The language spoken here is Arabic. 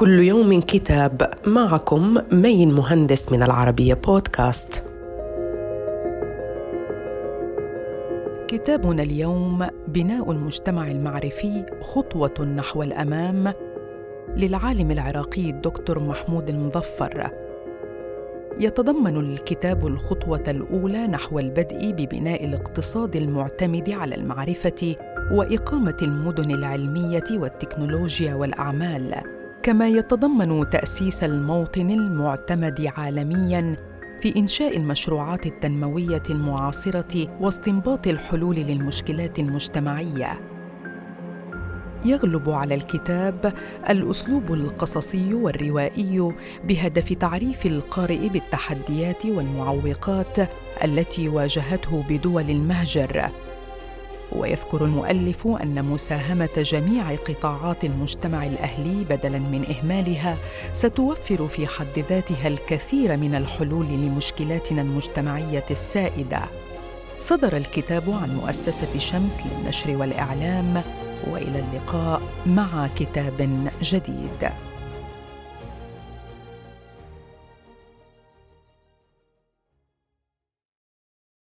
كل يوم كتاب معكم مين مهندس من العربية بودكاست. كتابنا اليوم بناء المجتمع المعرفي خطوة نحو الأمام للعالم العراقي الدكتور محمود المظفر. يتضمن الكتاب الخطوة الأولى نحو البدء ببناء الاقتصاد المعتمد على المعرفة وإقامة المدن العلمية والتكنولوجيا والأعمال. كما يتضمن تأسيس الموطن المعتمد عالميا في إنشاء المشروعات التنموية المعاصرة واستنباط الحلول للمشكلات المجتمعية. يغلب على الكتاب الأسلوب القصصي والروائي بهدف تعريف القارئ بالتحديات والمعوقات التي واجهته بدول المهجر. ويذكر المؤلف أن مساهمة جميع قطاعات المجتمع الأهلي بدلا من إهمالها ستوفر في حد ذاتها الكثير من الحلول لمشكلاتنا المجتمعية السائدة. صدر الكتاب عن مؤسسة شمس للنشر والإعلام وإلى اللقاء مع كتاب جديد.